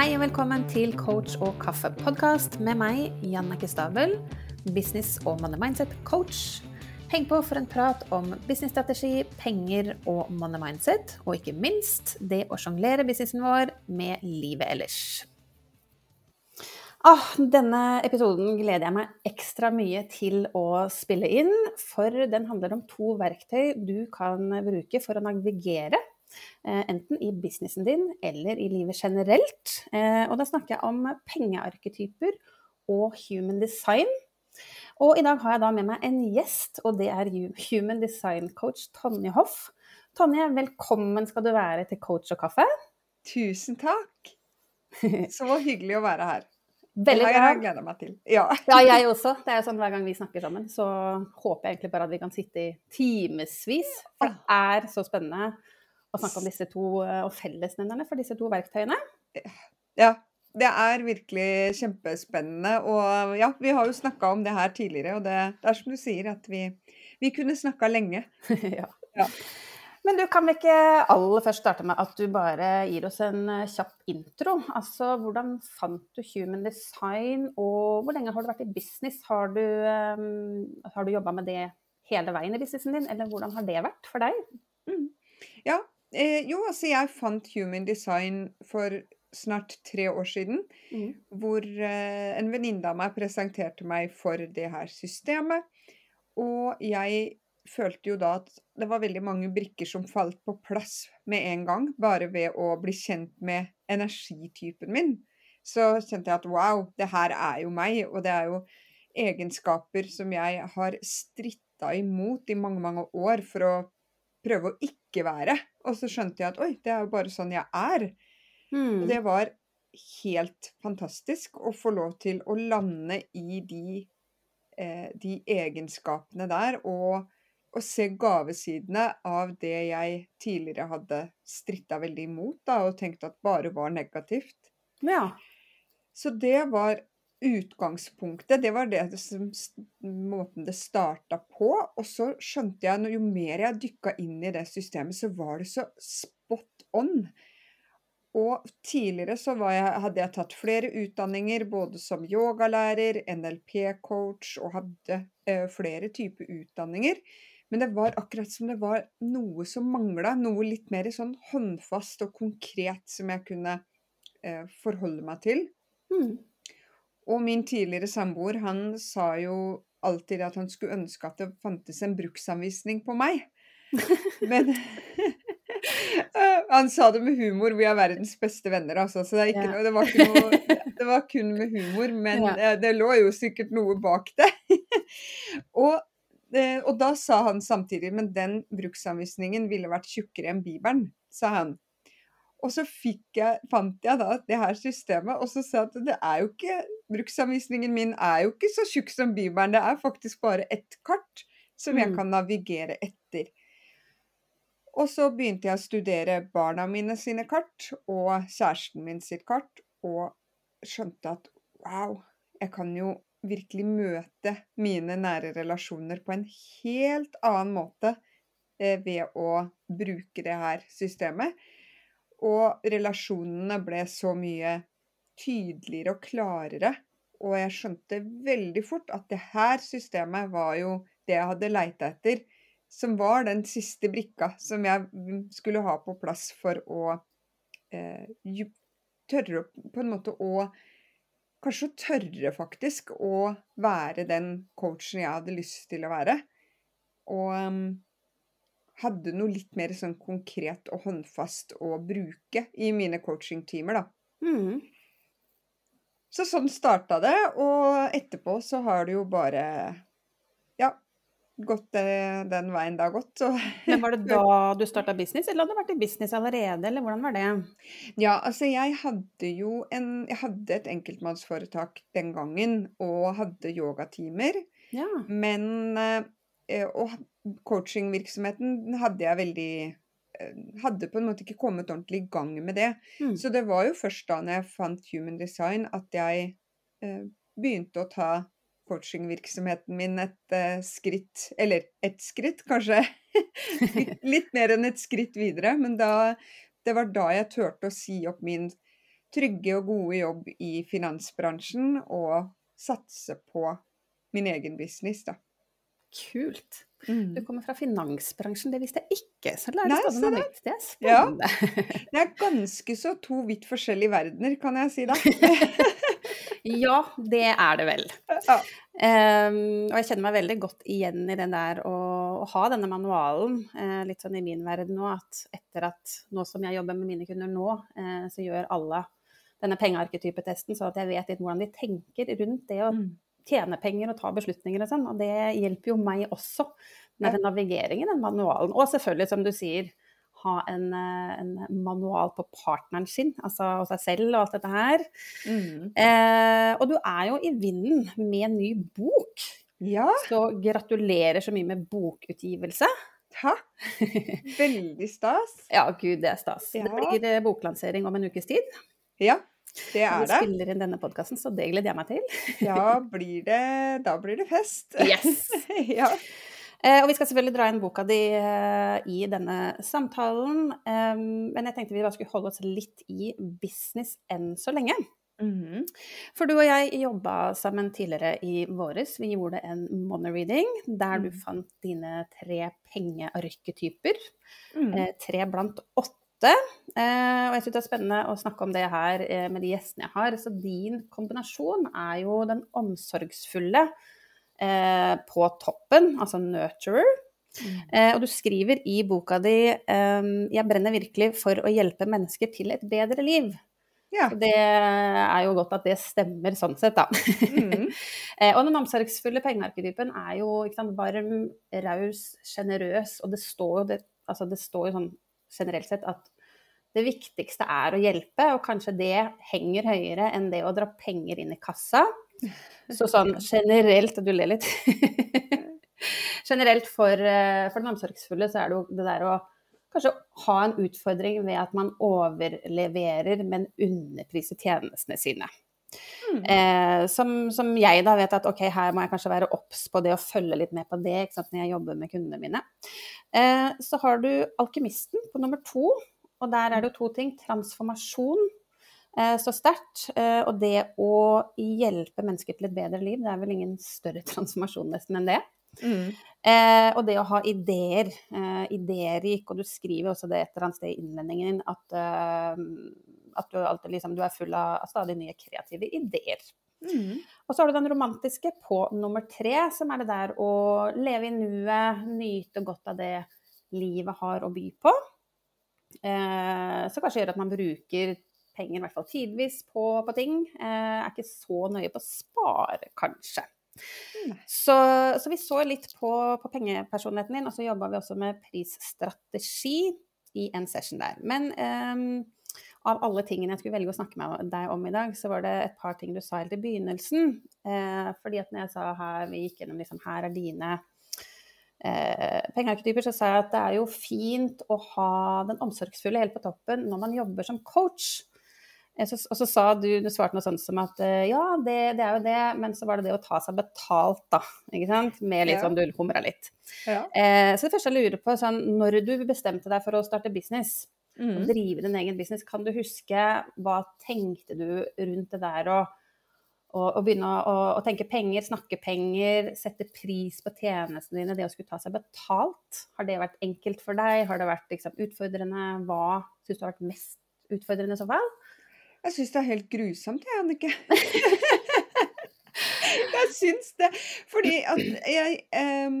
Hei og velkommen til Coach og kaffe-podkast med meg, Jannike Stabel, business- og money mindset-coach. Heng på for en prat om businessstrategi, penger og money mindset, og ikke minst det å sjonglere businessen vår med livet ellers. Ah, denne episoden gleder jeg meg ekstra mye til å spille inn, for den handler om to verktøy du kan bruke for å navigere enten i businessen din eller i livet generelt. Eh, og da snakker jeg om pengearketyper og human design. Og i dag har jeg da med meg en gjest, og det er human design coach Tonje Hoff. Tonje, velkommen skal du være til Coach og kaffe. Tusen takk. Så hyggelig å være her. Veldig bra. Det har jeg gleda meg til. Ja. ja. jeg også. Det er jo sånn Hver gang vi snakker sammen, så håper jeg egentlig bare at vi kan sitte i timevis. For det er så spennende å snakke om disse to eh, og fellesnevnerne for disse to verktøyene. Ja, det er virkelig kjempespennende. Og ja, vi har jo snakka om det her tidligere, og det, det, er som du sier, at vi, vi kunne snakka lenge. ja. ja. Men du kan vi ikke aller først starte med at du bare gir oss en eh, kjapp intro. Altså hvordan fant du human design, og hvor lenge har du vært i business? Har du, um, har du jobba med det hele veien i businessen din, eller hvordan har det vært for deg? Mm. Ja, Eh, jo, altså jeg fant Human Design for snart tre år siden. Mm. Hvor eh, en venninne av meg presenterte meg for det her systemet. Og jeg følte jo da at det var veldig mange brikker som falt på plass med en gang. Bare ved å bli kjent med energitypen min. Så kjente jeg at wow, det her er jo meg. Og det er jo egenskaper som jeg har stritta imot i mange, mange år for å prøve å ikke være. Og så skjønte jeg at oi, det er jo bare sånn jeg er. Mm. Og det var helt fantastisk å få lov til å lande i de, eh, de egenskapene der, og, og, se gavesidene av det jeg tidligere hadde stritta veldig imot, da, og tenkt at bare var negativt. Ja. Så det var utgangspunktet, det var det som, måten det starta på. Og så skjønte jeg, at jo mer jeg dykka inn i det systemet, så var det så spot on. Og tidligere så jeg, hadde jeg tatt flere utdanninger, både som yogalærer, NLP-coach, og hadde eh, flere typer utdanninger. Men det var akkurat som det var noe som mangla. Noe litt mer sånn håndfast og konkret som jeg kunne eh, forholde meg til. Mm. Og min tidligere samboer, han sa jo alltid at han skulle ønske at det fantes en bruksanvisning på meg. Men Han sa det med humor. Vi er verdens beste venner, altså. Så det, noe, det, var noe, det, var kun med humor. Men ja. det lå jo sikkert noe bak det. og, eh, og da sa han samtidig Men den bruksanvisningen ville vært tjukkere enn Bibelen, sa han. Og så jeg, fant jeg da det her systemet, og så sa jeg at det er jo ikke Bruksanvisningen min er jo ikke så tjukk som Bibelen, det er faktisk bare ett kart som jeg mm. kan navigere etter. Og så begynte jeg å studere barna mine sine kart og kjæresten min sitt kart, og skjønte at wow, jeg kan jo virkelig møte mine nære relasjoner på en helt annen måte eh, ved å bruke det her systemet. Og relasjonene ble så mye tydeligere og klarere. Og jeg skjønte veldig fort at det her systemet var jo det jeg hadde leita etter. Som var den siste brikka som jeg skulle ha på plass for å eh, tørre på en måte å Kanskje tørre faktisk å være den coachen jeg hadde lyst til å være. Og um, hadde noe litt mer sånn konkret og håndfast å bruke i mine coachingtimer, da. Mm. Så sånn starta det, og etterpå så har det jo bare ja, gått den veien det har gått. Men var det da du starta business, eller hadde du vært i business allerede, eller hvordan var det? Ja, altså jeg hadde jo en Jeg hadde et enkeltmannsforetak den gangen, og hadde yogatimer. Ja. Men eh, Og coachingvirksomheten hadde jeg veldig eh, hadde på en måte ikke kommet ordentlig i gang med det. Mm. Så det var jo først da når jeg fant Human Design at jeg eh, begynte å ta coachingvirksomheten min et eh, skritt Eller et skritt, kanskje. Litt mer enn et skritt videre. Men da, det var da jeg turte å si opp min trygge og gode jobb i finansbransjen og satse på min egen business, da. Kult. Du Mm. kommer fra finansbransjen, det visste jeg ikke. Så lærer Nei, du stadig noe nytt. Det er Ja. Det er ganske så to vidt forskjellige verdener, kan jeg si da. Ja, det er det vel. Ja. Um, og jeg kjenner meg veldig godt igjen i den der å, å ha denne manualen. uh, litt sånn i min verden nå at etter at nå som jeg jobber med mine kunder nå, uh, så gjør alle denne pengearketypetesten, så at jeg vet litt hvordan de tenker rundt det å Mm. Tjene penger og ta beslutninger og sånn. Og det hjelper jo meg også med den navigeringen, den manualen. Og selvfølgelig, som du sier, ha en, eh, en manual på partneren sin, altså og seg selv og alt dette her. Mm. Eh, og du er jo i vinden med en ny bok. Ja, Så gratulerer så mye med bokutgivelse. takk. Veldig stas. Ja, gud, det er stas. Det blir eh, boklansering om en ukes tid. Ja, det er det. vi spiller inn denne podkasten, så det gleder jeg meg til. Ja, blir det, da blir det fest. Yes! Ja. Eh, og vi skal selvfølgelig dra inn boka di eh, i denne samtalen. Eh, men jeg tenkte vi bare skulle holde oss litt i business enn så lenge. Mhm. For du og jeg jobba sammen tidligere i våres. Vi gjorde en monoreading der du Mm. fant dine tre pengearketyper. Mm. Eh, tre blant åtte. Eh, og jeg syns det er spennende å snakke om det her eh, med de gjestene jeg har. Så din kombinasjon er jo den omsorgsfulle eh, på toppen, altså nurturer. Mm. Og du skriver i boka di 'Jeg brenner virkelig for å hjelpe mennesker til et bedre liv'. Ja. Det er jo godt at det stemmer sånn sett, da. Mm. Og den omsorgsfulle pengearketypen er jo ikke sant, varm, raus, sjenerøs, og det står jo det, altså det står jo sånn generelt sett at det viktigste er å hjelpe, og kanskje det henger høyere enn det å dra penger inn i kassa. Så sånn generelt Du ler litt. generelt for, eh, for den omsorgsfulle så er det jo det der å kanskje ha en utfordring ved at man overleverer, men underpriser tjenestene sine. Mm. Eh, som, som jeg da vet at ok, her må jeg kanskje være obs på det og følge litt med på det ikke sant, når jeg jobber med kundene mine. Eh, så har du alkymisten på nummer to, og der er det jo to ting. Transformasjon eh, så sterkt, eh, og det å hjelpe mennesker til et bedre liv. Det er vel ingen større transformasjon nesten enn det. Mm. Eh, og det å ha ideer, eh, idérik, og du skriver også det et eller annet sted i innledningen at, eh, at du, alltid, liksom, du er full av, stadig nye kreative ideer. Mm. Og så har du den romantiske på nummer tre, som er det der å leve i nuet, nyte godt av det livet har å by på. Eh, så kanskje gjør at man bruker penger, i hvert fall tidvis, på, på ting. Eh, er ikke så nøye på å spare, kanskje. Mm. Så, så vi så litt på, på pengepersonligheten din, og så jobba vi også med prisstrategi i en session der. Men ehm, av alle tingene jeg skulle velge å snakke med deg om i dag, så var det et par ting du sa helt i begynnelsen. Eh, fordi at når jeg sa her, vi gikk gjennom liksom, her er dine eh, pengearketyper, så sa jeg at det er jo fint å ha den omsorgsfulle helt på toppen når man jobber som coach. Eh, Så, og så sa du, du svarte noe sånt som at eh, ja, det, det er jo det, men så var det det å ta seg betalt, da. Ikke sant? Med litt Ja. sånn du humra litt. Ja. Eh, så det første jeg lurer på, sånn, når du bestemte deg for å starte business, å Mm. drive din egen business, kan du huske hva tenkte du rundt det der å, å, å begynne å, å, å tenke penger, snakke penger, sette pris på tjenestene dine, det å skulle ta seg betalt? Har det vært enkelt for deg? Har det vært liksom, utfordrende? Hva syns du har vært mest utfordrende i så fall? Jeg syns det er helt grusomt, jeg, Annike. jeg syns det. Fordi at jeg um,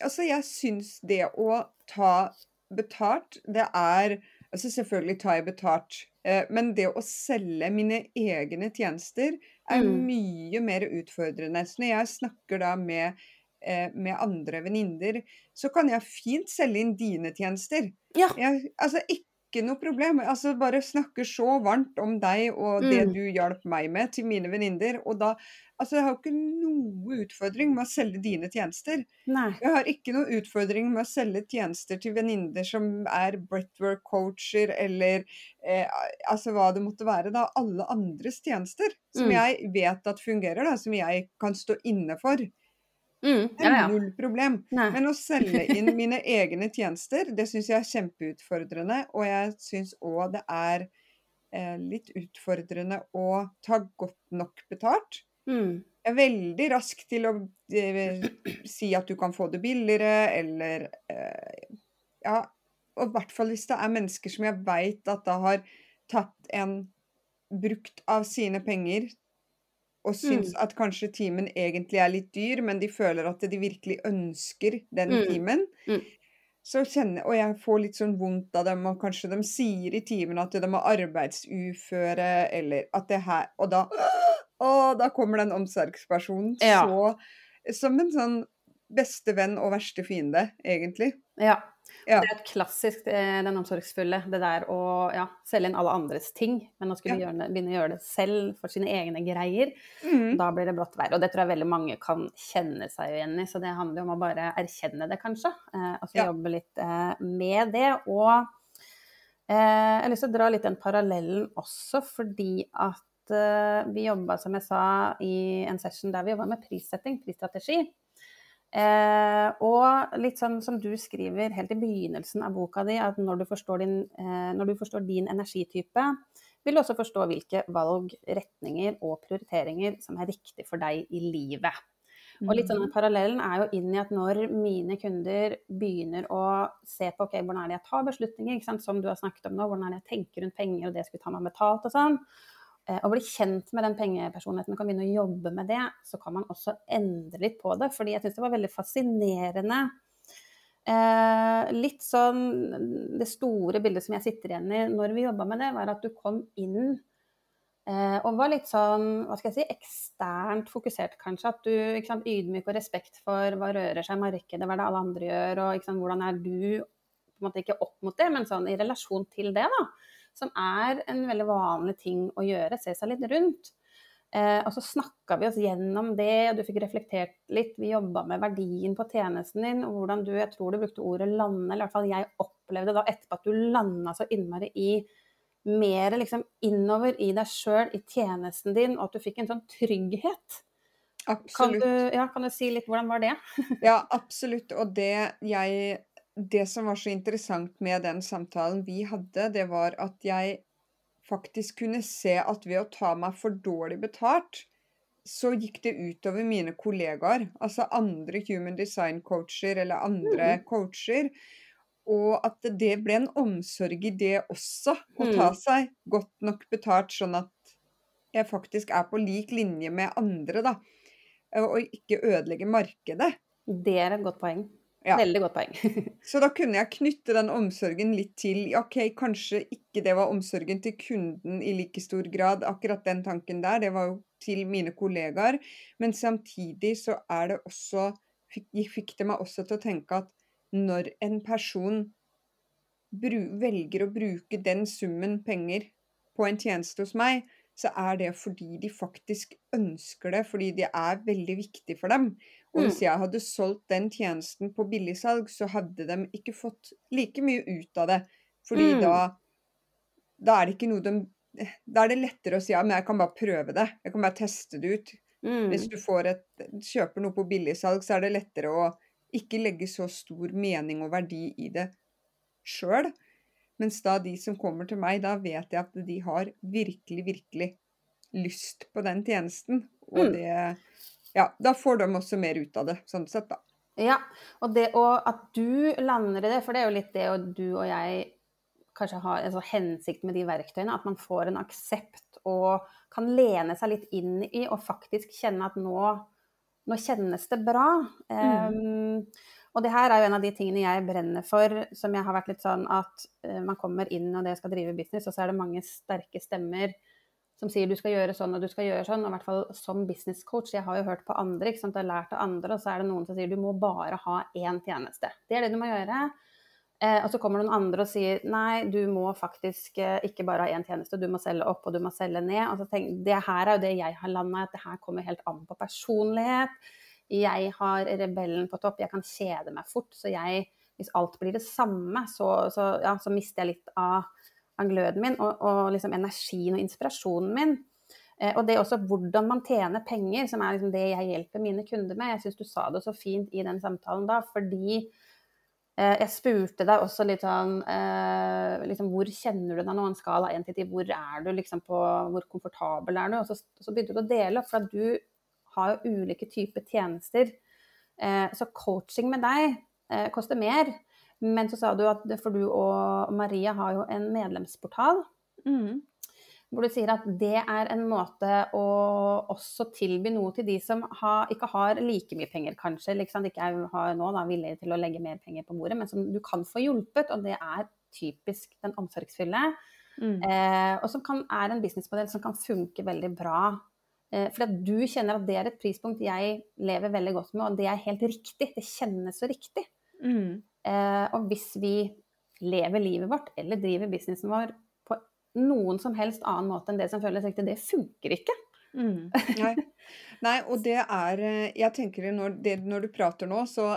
Altså, jeg syns det å ta betalt, det er Altså, selvfølgelig tar jeg betalt, eh, men det å selge mine egne tjenester er Mm. mye mer utfordrende. Så når jeg snakker da med eh, med andre venninner, så kan jeg fint selge inn dine tjenester. Ja. Jeg, altså, ikke noe problem. Altså, bare snakker så varmt om deg og det Mm. du hjalp meg med til mine venninner. Og da Altså, jeg har jo ikke noe utfordring med å selge dine tjenester. Nei. Jeg har ikke noe utfordring med å selge tjenester til venninner som er breathwork-coacher eller eh, altså hva det måtte være. da, Alle andres tjenester som Mm. jeg vet at fungerer, da, som jeg kan stå inne for. Mm, Det ja, er null problem. Nei. Men å selge inn mine egne tjenester, det syns jeg er kjempeutfordrende. Og jeg syns òg det er eh, litt utfordrende å ta godt nok betalt. Mm. Jeg er veldig rask til å eh, si at du kan få det billigere, eller eh, Ja, og i hvert fall hvis det er mennesker som jeg veit at da har tatt en brukt av sine penger og syns Mm. at kanskje timen egentlig er litt dyr, men de føler at de virkelig ønsker den Mm. timen. Mm. Så kjenner, og jeg får litt sånn vondt av dem, og kanskje de sier i timen at de er arbeidsuføre, eller at det her Og da Å, da kommer den omsorgspersonen Ja. så Som en sånn beste venn og verste fiende, egentlig. Ja. Ja. Det er et klassisk, eh, den omsorgsfulle. Det der å ja, selge inn alle andres ting. Men å skulle ja. gjøre, begynne å gjøre det selv for sine egne greier. Mm. Da blir det blått verre. Og det tror jeg veldig mange kan kjenne seg igjen i. Så det handler jo om å bare erkjenne det, kanskje. Eh, og så jobbe litt eh, med det. Og eh, jeg har lyst til å dra litt den parallellen også, fordi at eh, vi jobba, som jeg sa, i en session der vi jobba med prissetting, prisstrategi. Eh, og litt sånn som du skriver helt i begynnelsen av boka di, at når du forstår din, eh, når du forstår din energitype, vil du også forstå hvilke valg, retninger og prioriteringer som er riktig for deg i livet. Og litt sånn Parallellen er jo inn i at når mine kunder begynner å se på ok, hvordan er det jeg tar beslutninger, som du har snakket om nå, hvordan er det jeg tenker rundt penger og det jeg skulle ta meg betalt og sånn, eh, og bli kjent med den pengepersonligheten og kan begynne å jobbe med det, så kan man også endre litt på det. Fordi jeg syns det var veldig fascinerende. Eh, litt sånn Det store bildet som jeg sitter igjen i når vi jobba med det, var at du kom inn Eh, og var litt sånn, hva skal jeg si, eksternt fokusert kanskje. At du ikke sant, ydmyk og respekt for hva rører seg i markedet, hva det alle andre gjør, og ikke sant, hvordan er du på en måte ikke opp mot det, men sånn i relasjon til det, da. Som er en veldig vanlig ting å gjøre, se seg litt rundt. Eh, og så snakka vi oss gjennom det, og du fikk reflektert litt. Vi jobba med verdien på tjenesten din, og hvordan du, jeg tror du brukte ordet lande, eller i hvert fall jeg opplevde da etterpå at du landa så innmari i mer liksom innover i deg sjøl, i tjenesten din, og at du fikk en sånn trygghet. Kan Absolutt. du, ja, kan du si litt hvordan var det? Ja, absolutt. Og det jeg Det som var så interessant med den samtalen vi hadde, det var at jeg faktisk kunne se at ved å ta meg for dårlig betalt, så gikk det utover mine kollegaer. Altså andre human design-coacher eller andre coacher. Og at det ble en omsorg i det også, å ta Mm. seg godt nok betalt, sånn at jeg faktisk er på lik linje med andre, da. Og ikke ødelegge markedet. Det er et godt poeng. Ja. Veldig godt poeng. Så da kunne jeg knytte den omsorgen litt til OK, kanskje ikke det var omsorgen til kunden i like stor grad, akkurat den tanken der, det var jo til mine kollegaer. Men samtidig så er det også fikk, det meg også til å tenke at når en person velger å bruke den summen penger på en tjeneste hos meg, så er det fordi de faktisk ønsker det, fordi det er veldig viktig for dem. Og hvis jeg hadde solgt den tjenesten på billigsalg, så hadde de ikke fått like mye ut av det. Fordi Mm. da, da er det ikke noe de Da er det lettere å si ja, men jeg kan bare prøve det. Jeg kan bare teste det ut. Mm. Hvis du får et, kjøper noe på billigsalg, så er det lettere å ikke legge så stor mening og verdi i det sjøl. Mens da de som kommer til meg, da vet jeg at de har virkelig, virkelig lyst på den tjenesten. Og Mm. det Ja, da får de også mer ut av det, sånn sett, da. Ja, og det og at du lander i det, for det er jo litt det og du og jeg kanskje har en sånn hensikt med de verktøyene, at man får en aksept og kan lene seg litt inn i og faktisk kjenne at nå, nå kjennes det bra. Um, og det her er jo en av de tingene jeg brenner for, som jeg har vært litt sånn at eh, man kommer inn og det skal drive business, og så er det mange sterke stemmer som sier du skal gjøre sånn og du skal gjøre sånn, og i hvert fall som business coach, jeg har jo hørt på andre, ikke sant, jeg har lært av andre, og så er det noen som sier du må bare ha én tjeneste. Det er det du må gjøre. Eh, og så kommer noen andre og sier nei, du må faktisk eh, ikke bare ha én tjeneste, du må selge opp og du må selge ned. Og så tenk, det her er jo det jeg har landa i, at det her kommer helt an på personlighet. Jeg har rebellen på topp, jeg kan kjede meg fort, så jeg, hvis alt blir det samme, så, så, ja, så mister jeg litt av av gløden min og, og liksom energien og inspirasjonen min. Eh, og det er også hvordan man tjener penger, som er liksom det jeg hjelper mine kunder med. Jeg syns du sa det så fint i den samtalen da, fordi Eh, jeg spurte deg også litt sånn eh, liksom, Hvor kjenner du deg nå? En skala 1 til 10. Hvor er du liksom på Hvor komfortabel er du? Og så, så begynte du å dele opp, for at du har jo ulike typer tjenester. Eh, så coaching med deg eh, koster mer. Men så sa du at for du og Maria har jo en medlemsportal. Mm. Hvor du sier at det er en måte å også tilby noe til de som har, ikke har like mye penger, kanskje. Liksom, ikke er har nå da, villig til å legge mer penger på bordet, men som du kan få hjulpet. Og det er typisk den omsorgsfulle. Mm. Eh, og som kan, er en businessmodell som kan funke veldig bra. Eh, for at du kjenner at det er et prispunkt jeg lever veldig godt med, og det er helt riktig. Det kjennes så riktig. Mm. Eh, og hvis vi lever livet vårt eller driver businessen vår på noen som helst annen måte enn det som føles riktig, det funker ikke. Mm. Nei. Nei, og det er eh, Jeg tenker når, det, når du prater nå, så,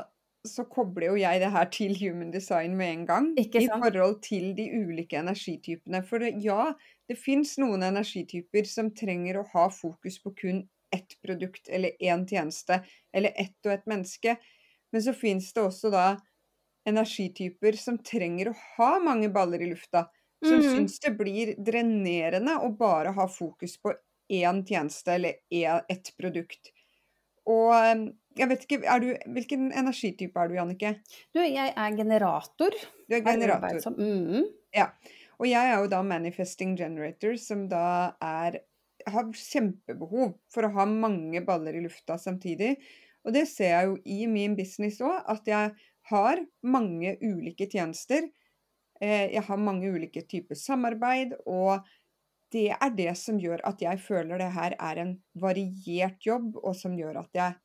så kobler jo jeg det her til human design med en gang. I forhold til de ulike energitypene. For det, ja, det fins noen energityper som trenger å ha fokus på kun ett produkt eller én tjeneste, eller ett og ett menneske. Men så fins det også da energityper som trenger å ha mange baller i lufta. Som mm. syns det blir drenerende å bare ha fokus på én tjeneste eller ett produkt. Og jeg vet ikke, er du, Hvilken energitype er du, Jannike? Du, jeg er generator. Du er Er generator. arbeidsom. Mhm. Ja. Og jeg er jo da manifesting generator, som da er har kjempebehov for å ha mange baller i lufta samtidig. Og det ser jeg jo i min business òg, at jeg har mange ulike tjenester. Eh, Jeg har mange ulike typer samarbeid, og det er det som gjør at jeg føler det her er en variert jobb, og som gjør at jeg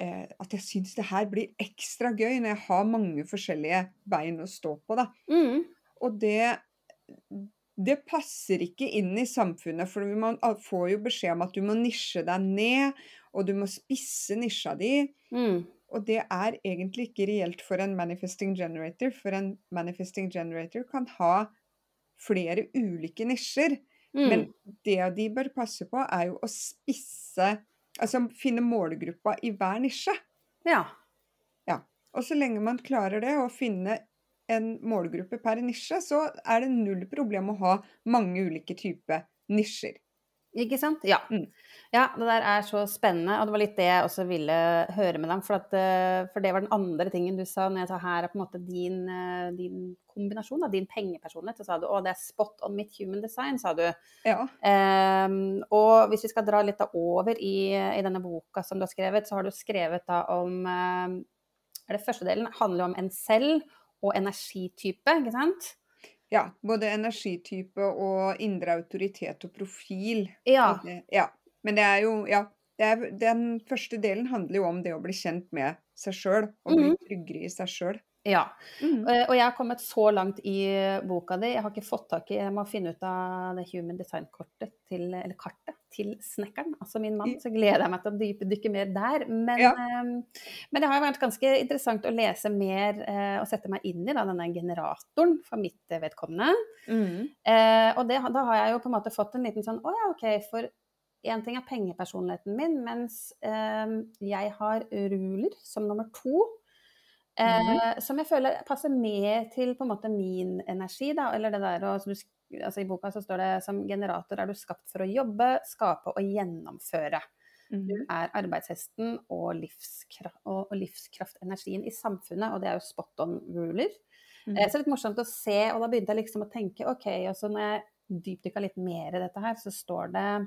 eh, at jeg syns det her blir ekstra gøy når jeg har mange forskjellige bein å stå på, da. Mm. Og det det passer ikke inn i samfunnet, for man får jo beskjed om at du må nisje deg ned, og du må spisse nisja di. Mm. Og det er egentlig ikke reelt for en manifesting generator, for en manifesting generator kan ha flere ulike nisjer. Mm. Men det de bør passe på, er jo å spisse Altså finne målgruppa i hver nisje. Ja. Og så lenge man klarer det, å finne en målgruppe per nisje, så er det null problem å ha mange ulike typer nisjer. Ikke sant? Ja. Mm. ja. Det der er så spennende, og det var litt det jeg også ville høre med dem. For, at, eh, for det var den andre tingen du sa når jeg sa her er på en måte din, eh, din kombinasjon, da, din pengepersonlighet. Så sa du å, det er spot on mitt human design, sa du. Ja. Um, og hvis vi skal dra litt da over i, i denne boka som du har skrevet, så har du skrevet da om eh, er det Første delen handler om en selv og energitype, ikke sant? Ja. Både energitype og indre autoritet og profil. Ja. Ja. Men det er jo Ja. Det er, den første delen handler jo om det å bli kjent med seg sjøl, og bli Mhm. tryggere i seg sjøl. Ja. Mhm. Eh, Og jeg har kommet så langt i boka di. Jeg har ikke fått tak i Jeg må finne ut av det human design-kortet til Eller kartet til snekkeren, altså min mann. Så gleder jeg meg til å dypdykke mer der. Men, Ja. eh, men det har vært ganske interessant å lese mer eh, og sette meg inn i da, denne generatoren for mitt eh, vedkommende. Mm. Eh, og det, da har jeg jo på en måte fått en liten sånn Å ja, OK, for én ting er pengepersonligheten min, mens eh, jeg har ruler som nummer to. Eh, Som jeg føler passer mer til på en måte min energi, da. Eller det der og, du- altså I boka så står det som generator er du skapt for å jobbe, skape og gjennomføre. Du Mhm. er arbeidshesten og, livskraft, og, og livskraftenergien i samfunnet, og det er jo spot on ruler. Mhm. Eh, Så er litt morsomt å se, og da begynte jeg liksom å tenke OK, og så når jeg dypdykka litt mer i dette her, så står det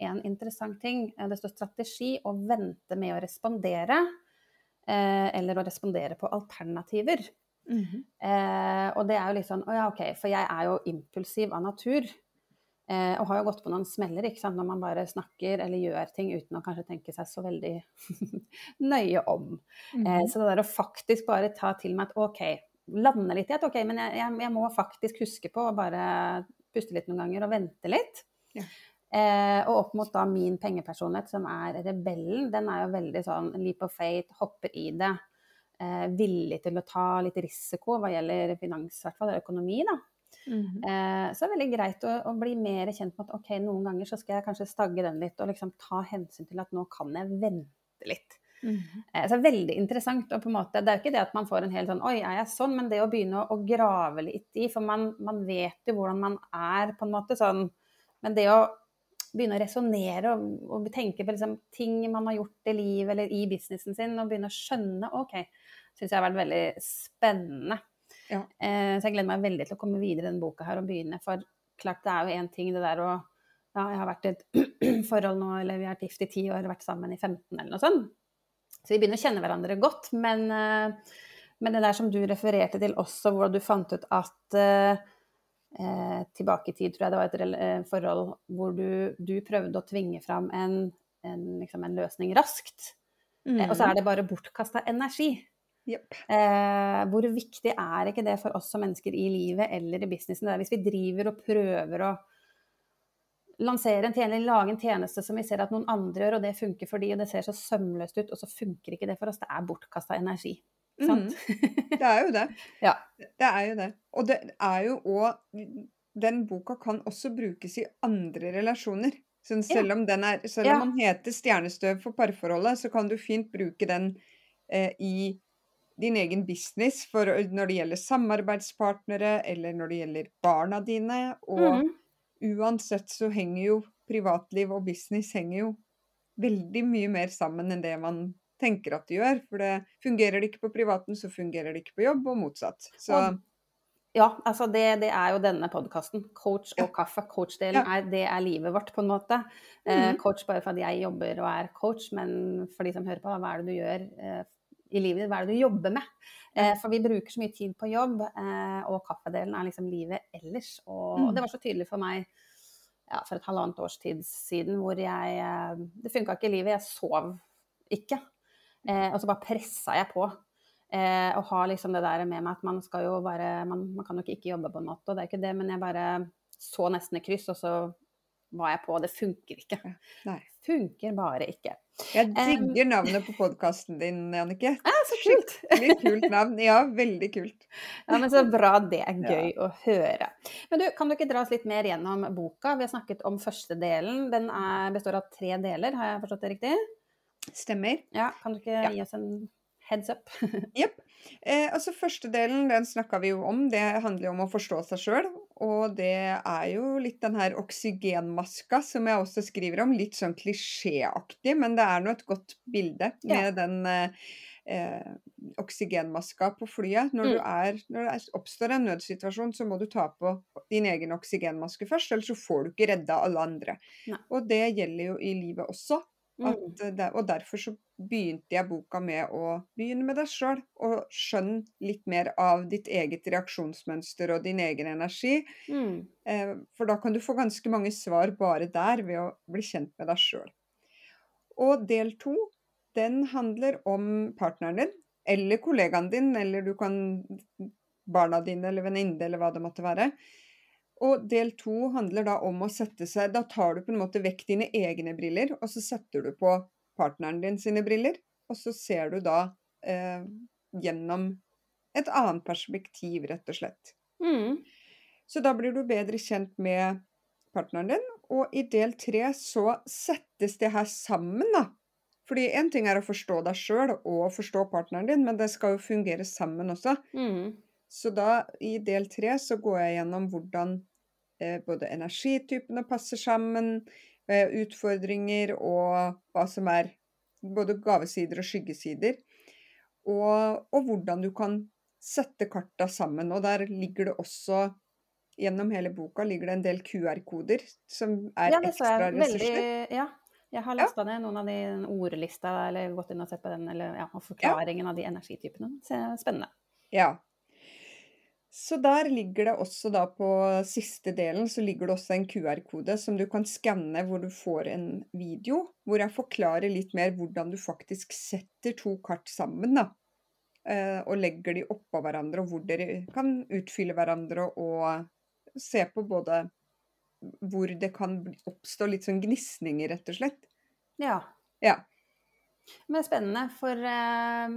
en interessant ting. Eh, Det står strategi å vente med å respondere, eller å respondere på alternativer. Mhm. Eh, og det er jo litt sånn Å ja, OK, for jeg er jo impulsiv av natur. Eh, og har jo gått på noen smeller ikke sant? når man bare snakker eller gjør ting uten å kanskje tenke seg så veldig nøye om. Eh, Mhm. så det der å faktisk bare ta til meg at OK, lande litt i at OK, men jeg, jeg, jeg må faktisk huske på å bare puste litt noen ganger og vente litt. Ja. Eh, og opp mot da min pengepersonlighet, som er rebellen, den er jo veldig sånn leap of fate, hopper i det. Eh, villig til å ta litt risiko hva gjelder finans, i hvert fall, eller økonomi, da. Mhm. Eh, så det er veldig greit å, å bli mer kjent med at ok, noen ganger så skal jeg kanskje stagge den litt og liksom ta hensyn til at nå kan jeg vente litt. Mm. Eh, så det er veldig interessant. og på en måte, Det er jo ikke det at man får en hel sånn Oi, er jeg sånn? Men det å begynne å grave litt i, for man, man, vet jo hvordan man er, på en måte. sånn, Men det å begynne å resonnere og, og, tenke på liksom, ting man har gjort i livet eller i businessen sin, og begynne å skjønne OK, syns jeg har vært veldig spennende. Ja. Eh, så jeg gleder meg veldig til å komme videre i denne boka her og begynne. For klart det er jo én ting det der å Ja, jeg har vært i et forhold nå, eller vi har vært gift i ti år, vært sammen i 15 eller noe sånt. Så vi begynner å kjenne hverandre godt. Men, eh, men det der som du refererte til også, hvor du fant ut at eh, tilbake i tid, tror jeg det var et eh, forhold hvor du, du, prøvde å tvinge fram en, en, liksom en løsning raskt. Mm. Eh, og så er mm. det bare bortkasta energi. Yep. Eh, hvor viktig er ikke det for oss som mennesker i livet eller i businessen? hvis vi driver og prøver å lansere en tjeneste, lage en tjeneste som vi ser at noen andre gjør, og det funker for de, og det ser så sømløst ut, og så funker ikke det for oss. Det er bortkasta energi. Mm. Det er jo det. ja. Det er jo det. Og det er jo òg Den boka kan også brukes i andre relasjoner. Så selv om, den er, selv om man heter 'Stjernestøv for parforholdet', så kan du fint bruke den eh, i din egen business når det gjelder samarbeidspartnere, eller når det gjelder barna dine. Og mm. uansett så henger jo privatliv og business henger jo veldig mye mer sammen enn det man tenker at det gjør. For det fungerer det ikke på privaten, så fungerer det ikke på jobb, og motsatt. Så ja, altså det, det, er jo denne podkasten. Coach og kaffe. Coach-delen, ja. det er livet vårt, på en måte. Mm. Eh, coach bare fordi jeg jobber og er coach, men for de som hører på, hva er det du gjør eh, i livet ditt? Hva er det du jobber med? Eh, for vi bruker så mye tid på jobb, eh, og kaffedelen er liksom livet ellers. Og, mm. og det var så tydelig for meg ja, for et halvannet års tid siden hvor jeg eh, Det funka ikke i livet. Jeg sov ikke. Eh, og så bare pressa jeg på. Eh, og har liksom det der med meg at man skal jo bare man, man, kan jo ikke jobbe på en måte, og det er ikke det, men jeg bare så nesten i kryss, og så var jeg på. Det funker ikke. Nei. Funker bare ikke. Jeg digger um, navnet på podkasten din, Jannicke. Ja, så kult! Skikkelig kult navn. Ja, veldig kult. Ja, men Så bra. Det er gøy ja. å høre. Men du, Kan du ikke dra oss litt mer gjennom boka? Vi har snakket om første delen. Den er, består av tre deler, har jeg forstått det riktig? Stemmer. Ja, Kan du ikke ja. gi oss en heads up? Jepp. Eh, altså Første delen den snakka vi jo om. Det handler jo om å forstå seg sjøl. Og det er jo litt den her oksygenmaska som jeg også skriver om. Litt sånn klisjéaktig, men det er nå et godt bilde med ja. den eh, oksygenmaska på flyet. Når, mm. er, når, det oppstår en nødsituasjon, så må du ta på din egen oksygenmaske først, ellers så får du ikke redda alle andre. Nei. Og det gjelder jo i livet også. Mm. Det, og derfor så begynte jeg boka med å begynne med deg sjøl, og skjønne litt mer av ditt eget reaksjonsmønster og din egen energi. Mm. Eh, for da kan du få ganske mange svar bare der, ved å bli kjent med deg sjøl. Og del to, den handler om partneren din, eller kollegaen din, eller du kan barna dine eller venninne eller hva det måtte være. Og del to handler da om å sette seg Da tar du på en måte vekk dine egne briller, og så setter du på partneren din sine briller, og så ser du da eh, gjennom et annet perspektiv, rett og slett. Mm. Så da blir du bedre kjent med partneren din, og i del tre så settes det her sammen, da. Fordi én ting er å forstå deg sjøl og forstå partneren din, men det skal jo fungere sammen også. Mm. Så da, i del tre, så går jeg gjennom hvordan både energitypene passer sammen, eh, utfordringer og hva som er både gavesider og skyggesider. Og, og hvordan du kan sette karta sammen. Og der ligger det også Gjennom hele boka ligger det en del QR-koder som er ja, ekstra ressurser. Ja, jeg har lasta ja. ned noen av de ordlista, eller gått inn og sett på den, eller ja, forklaringen ja. av de energitypene. Spennende. Ja, så der ligger det også da på siste delen så ligger det også en QR-kode som du kan skanne hvor du får en video hvor jeg forklarer litt mer hvordan du faktisk setter to kart sammen. da. Eh, og legger de oppå hverandre, og hvor dere kan utfylle hverandre og se på både hvor det kan oppstå litt sånn gnisninger, rett og slett. Ja. ja. Men spennende, for um,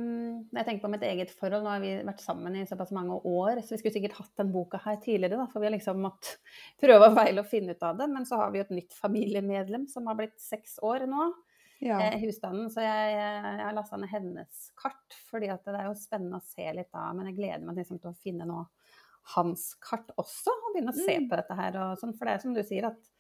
når jeg tenker på mitt eget forhold, nå har vi vært sammen i såpass mange år, så vi skulle sikkert hatt den boka her tidligere, da, for vi har liksom måttet prøve og feile og finne ut av det. Men så har vi jo et nytt familiemedlem som har blitt seks år nå. Ja. eh, husstanden. Så jeg, jeg har lasta ned hennes kart, fordi det er jo spennende å se litt da. Men jeg gleder meg liksom til å finne nå hans kart også, og begynne å se Mm. på dette her. Og sånn, for det er som du sier, at eh,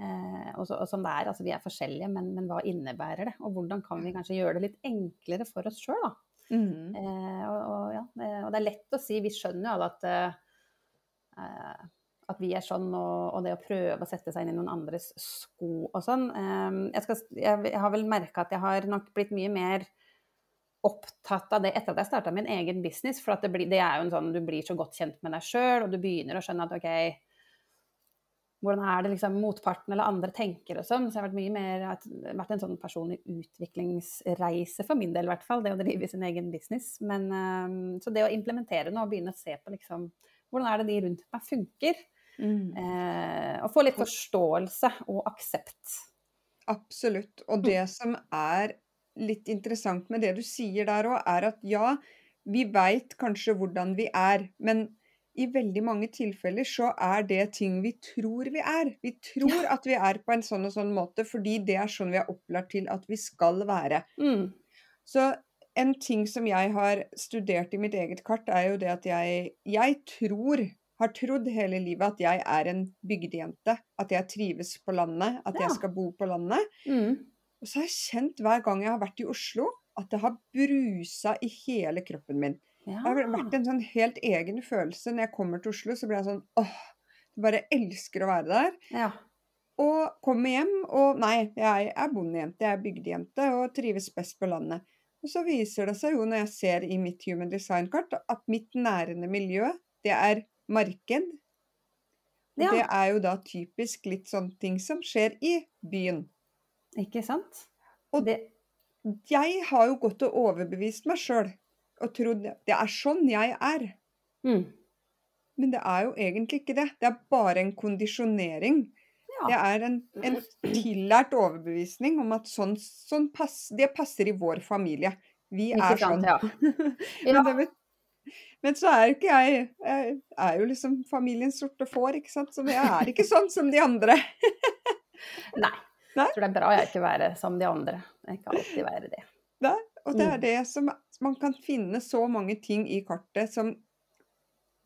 og, så, og som det er, altså vi er forskjellige, men, men hva innebærer det? Og hvordan kan vi kanskje gjøre det litt enklere for oss sjøl, da? Mm. Eh, og, og, ja, eh, og det er lett å si, vi skjønner jo alle at eh, at vi er sånn, og, og, det å prøve å sette seg inn i noen andres sko og sånn. Eh, jeg, skal, jeg, jeg, har vel merka at jeg har nok blitt mye mer opptatt av det etter at jeg starta min egen business. For det, blir, det, er jo en sånn, du blir så godt kjent med deg sjøl, og du begynner å skjønne at OK, hvordan er det liksom motparten eller andre tenker og sånn. Så jeg har vært mye mer, vært en sånn personlig utviklingsreise for min del, i hvert fall. Det å drive sin egen business. Men, um, så det å implementere noe og begynne å se på liksom, hvordan er det de rundt meg funker. Mm. Eh, og få litt forståelse og aksept. Absolutt. Og det som er litt interessant med det du sier der òg, er at ja, vi veit kanskje hvordan vi er, men i veldig mange tilfeller så er det ting vi tror vi er. Vi tror at vi er på en sånn og sånn måte fordi det er sånn vi er opplært til at vi skal være. Mm. Så en ting som jeg har studert i mitt eget kart, er jo det at jeg, jeg tror har trodd hele livet at jeg er en bygdejente. At jeg trives på landet, at Ja. jeg skal bo på landet. Mm. Og så har jeg kjent hver gang jeg har vært i Oslo, at det har brusa i hele kroppen min. Ja. Det har vært en sånn helt egen følelse. Når jeg kommer til Oslo, så blir jeg sånn åh, jeg bare elsker å være der. ja. Og kommer hjem, og nei, jeg er bondejente, jeg er bygdejente og trives best på landet. Og så viser det seg jo når jeg ser i mitt Human Design-kart, at mitt nærende miljø, det er marked. Ja. det er jo da typisk litt sånne ting som skjer i byen. Ikke sant? Og det, Jeg har jo gått og overbevist meg sjøl og trodd det er sånn jeg er. mm. Men det er jo egentlig ikke det. Det er bare en kondisjonering. Det er en, en tillært overbevisning om at sånn, sånn pass, det passer i vår familie. Vi Ikke er sånn. Ja. Ja. Men, ja. det, men så er ikke jeg Jeg er jo liksom familiens sorte får, ikke sant. Så jeg er ikke sånn som de andre. Nei. Nei? Jeg tror det er bra jeg ikke være som de andre. Jeg kan alltid være det. Nei? Og det Mm. er det som Man kan finne så mange ting i kartet som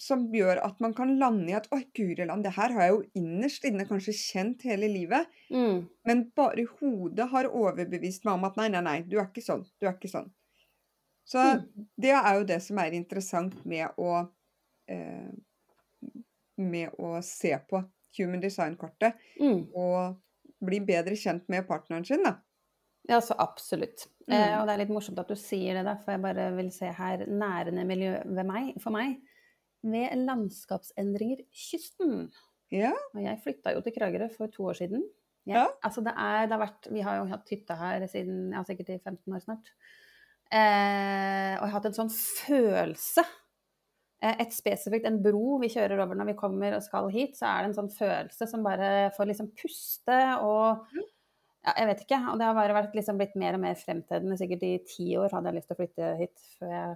som gjør at man kan lande i at Oi, Guriland, det her har jeg jo innerst inne kanskje kjent hele livet. Mm. Men bare hodet har overbevist meg om at nei, nei, nei, du er ikke sånn. Du er ikke sånn. Så Mm. det er jo det som er interessant med å eh, Med å se på Human Design-kartet Mm. og bli bedre kjent med partneren sin, da. Ja, så absolutt. Mm. Eh, og det er litt morsomt at du sier det der, for jeg bare vil se her nærende miljø ved meg, for meg. Ved landskapsendringer kysten. Ja. Og jeg flytta jo til Kragerø for to år siden. Ja. Ja. Altså det er, det har vært, vi har jo hatt hytte her siden ja, sikkert i 15 år snart. Eh, og jeg har hatt en sånn følelse eh, Et spesifikt, en bro vi kjører over når vi kommer og skal hit, så er det en sånn følelse som bare får liksom puste og ja, Jeg vet ikke. Og det har bare vært liksom blitt mer og mer fremtredende. Sikkert i ti år hadde jeg lyst til å flytte hit før, jeg,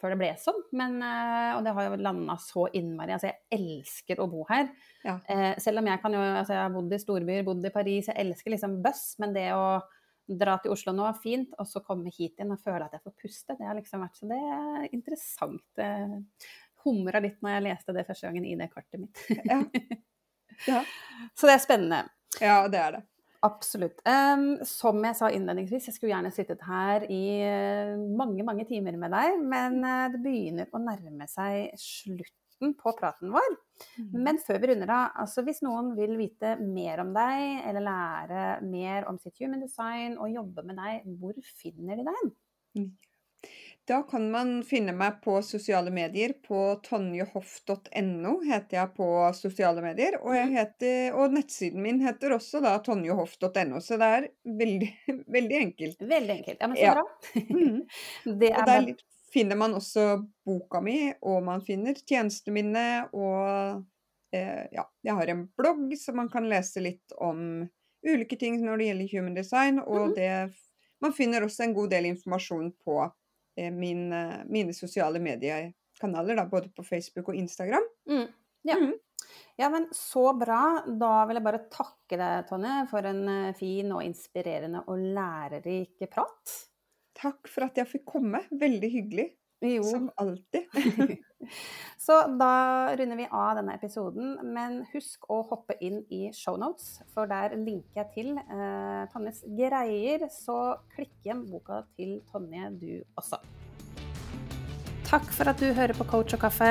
før det ble sånn. Men, eh, og det har jo landa så innmari. Altså, jeg elsker å bo her. Ja. Eh, selv om jeg kan jo altså Jeg har bodd i storbyer, bodd i Paris, jeg elsker liksom buss. Men det å dra til Oslo nå er fint, og så komme hit igjen og føle at jeg får puste, det har liksom vært så det er interessant. Det humra litt når jeg leste det første gangen i det kartet mitt. Ja. Ja. Så det er spennende. ja, det er det. Absolutt. Um, som jeg sa innledningsvis, jeg skulle gjerne sittet her i eh, mange, mange timer med deg, men eh, det begynner å nærme seg slutten på praten vår. Mm. Men før vi runder av, altså hvis noen vil vite mer om deg, eller lære mer om sitt human design og jobbe med deg, hvor finner de deg? Da kan man finne meg på sosiale medier. På tonjehoff.no heter jeg på sosiale medier. Og, jeg heter, og nettsiden min heter også da tonjehoff.no, så det er veldig, veldig enkelt. Veldig enkelt. Ja, men så Ja. bra. Mhm. Det Og er der litt- finner man også boka mi, og man finner tjenestene mine, og eh, ja, jeg har en blogg så man kan lese litt om ulike ting når det gjelder human design, og Mhm. det Man finner også en god del informasjon på min, eh, mine sosiale mediekanaler, da, både på Facebook og Instagram. mm, Ja. Mm. Ja, men så bra. Da vil jeg bare takke takke deg, Tonje, for en eh, fin og inspirerende og lærerik prat. Takk for at jeg fikk komme. Veldig hyggelig. Jo. Som alltid. Så da runder vi av denne episoden, men husk å hoppe inn i shownotes, for der linker jeg til eh, Tonjes greier, så klikk hjem boka til Tonje du også. Takk for at du hører på Coach og kaffe.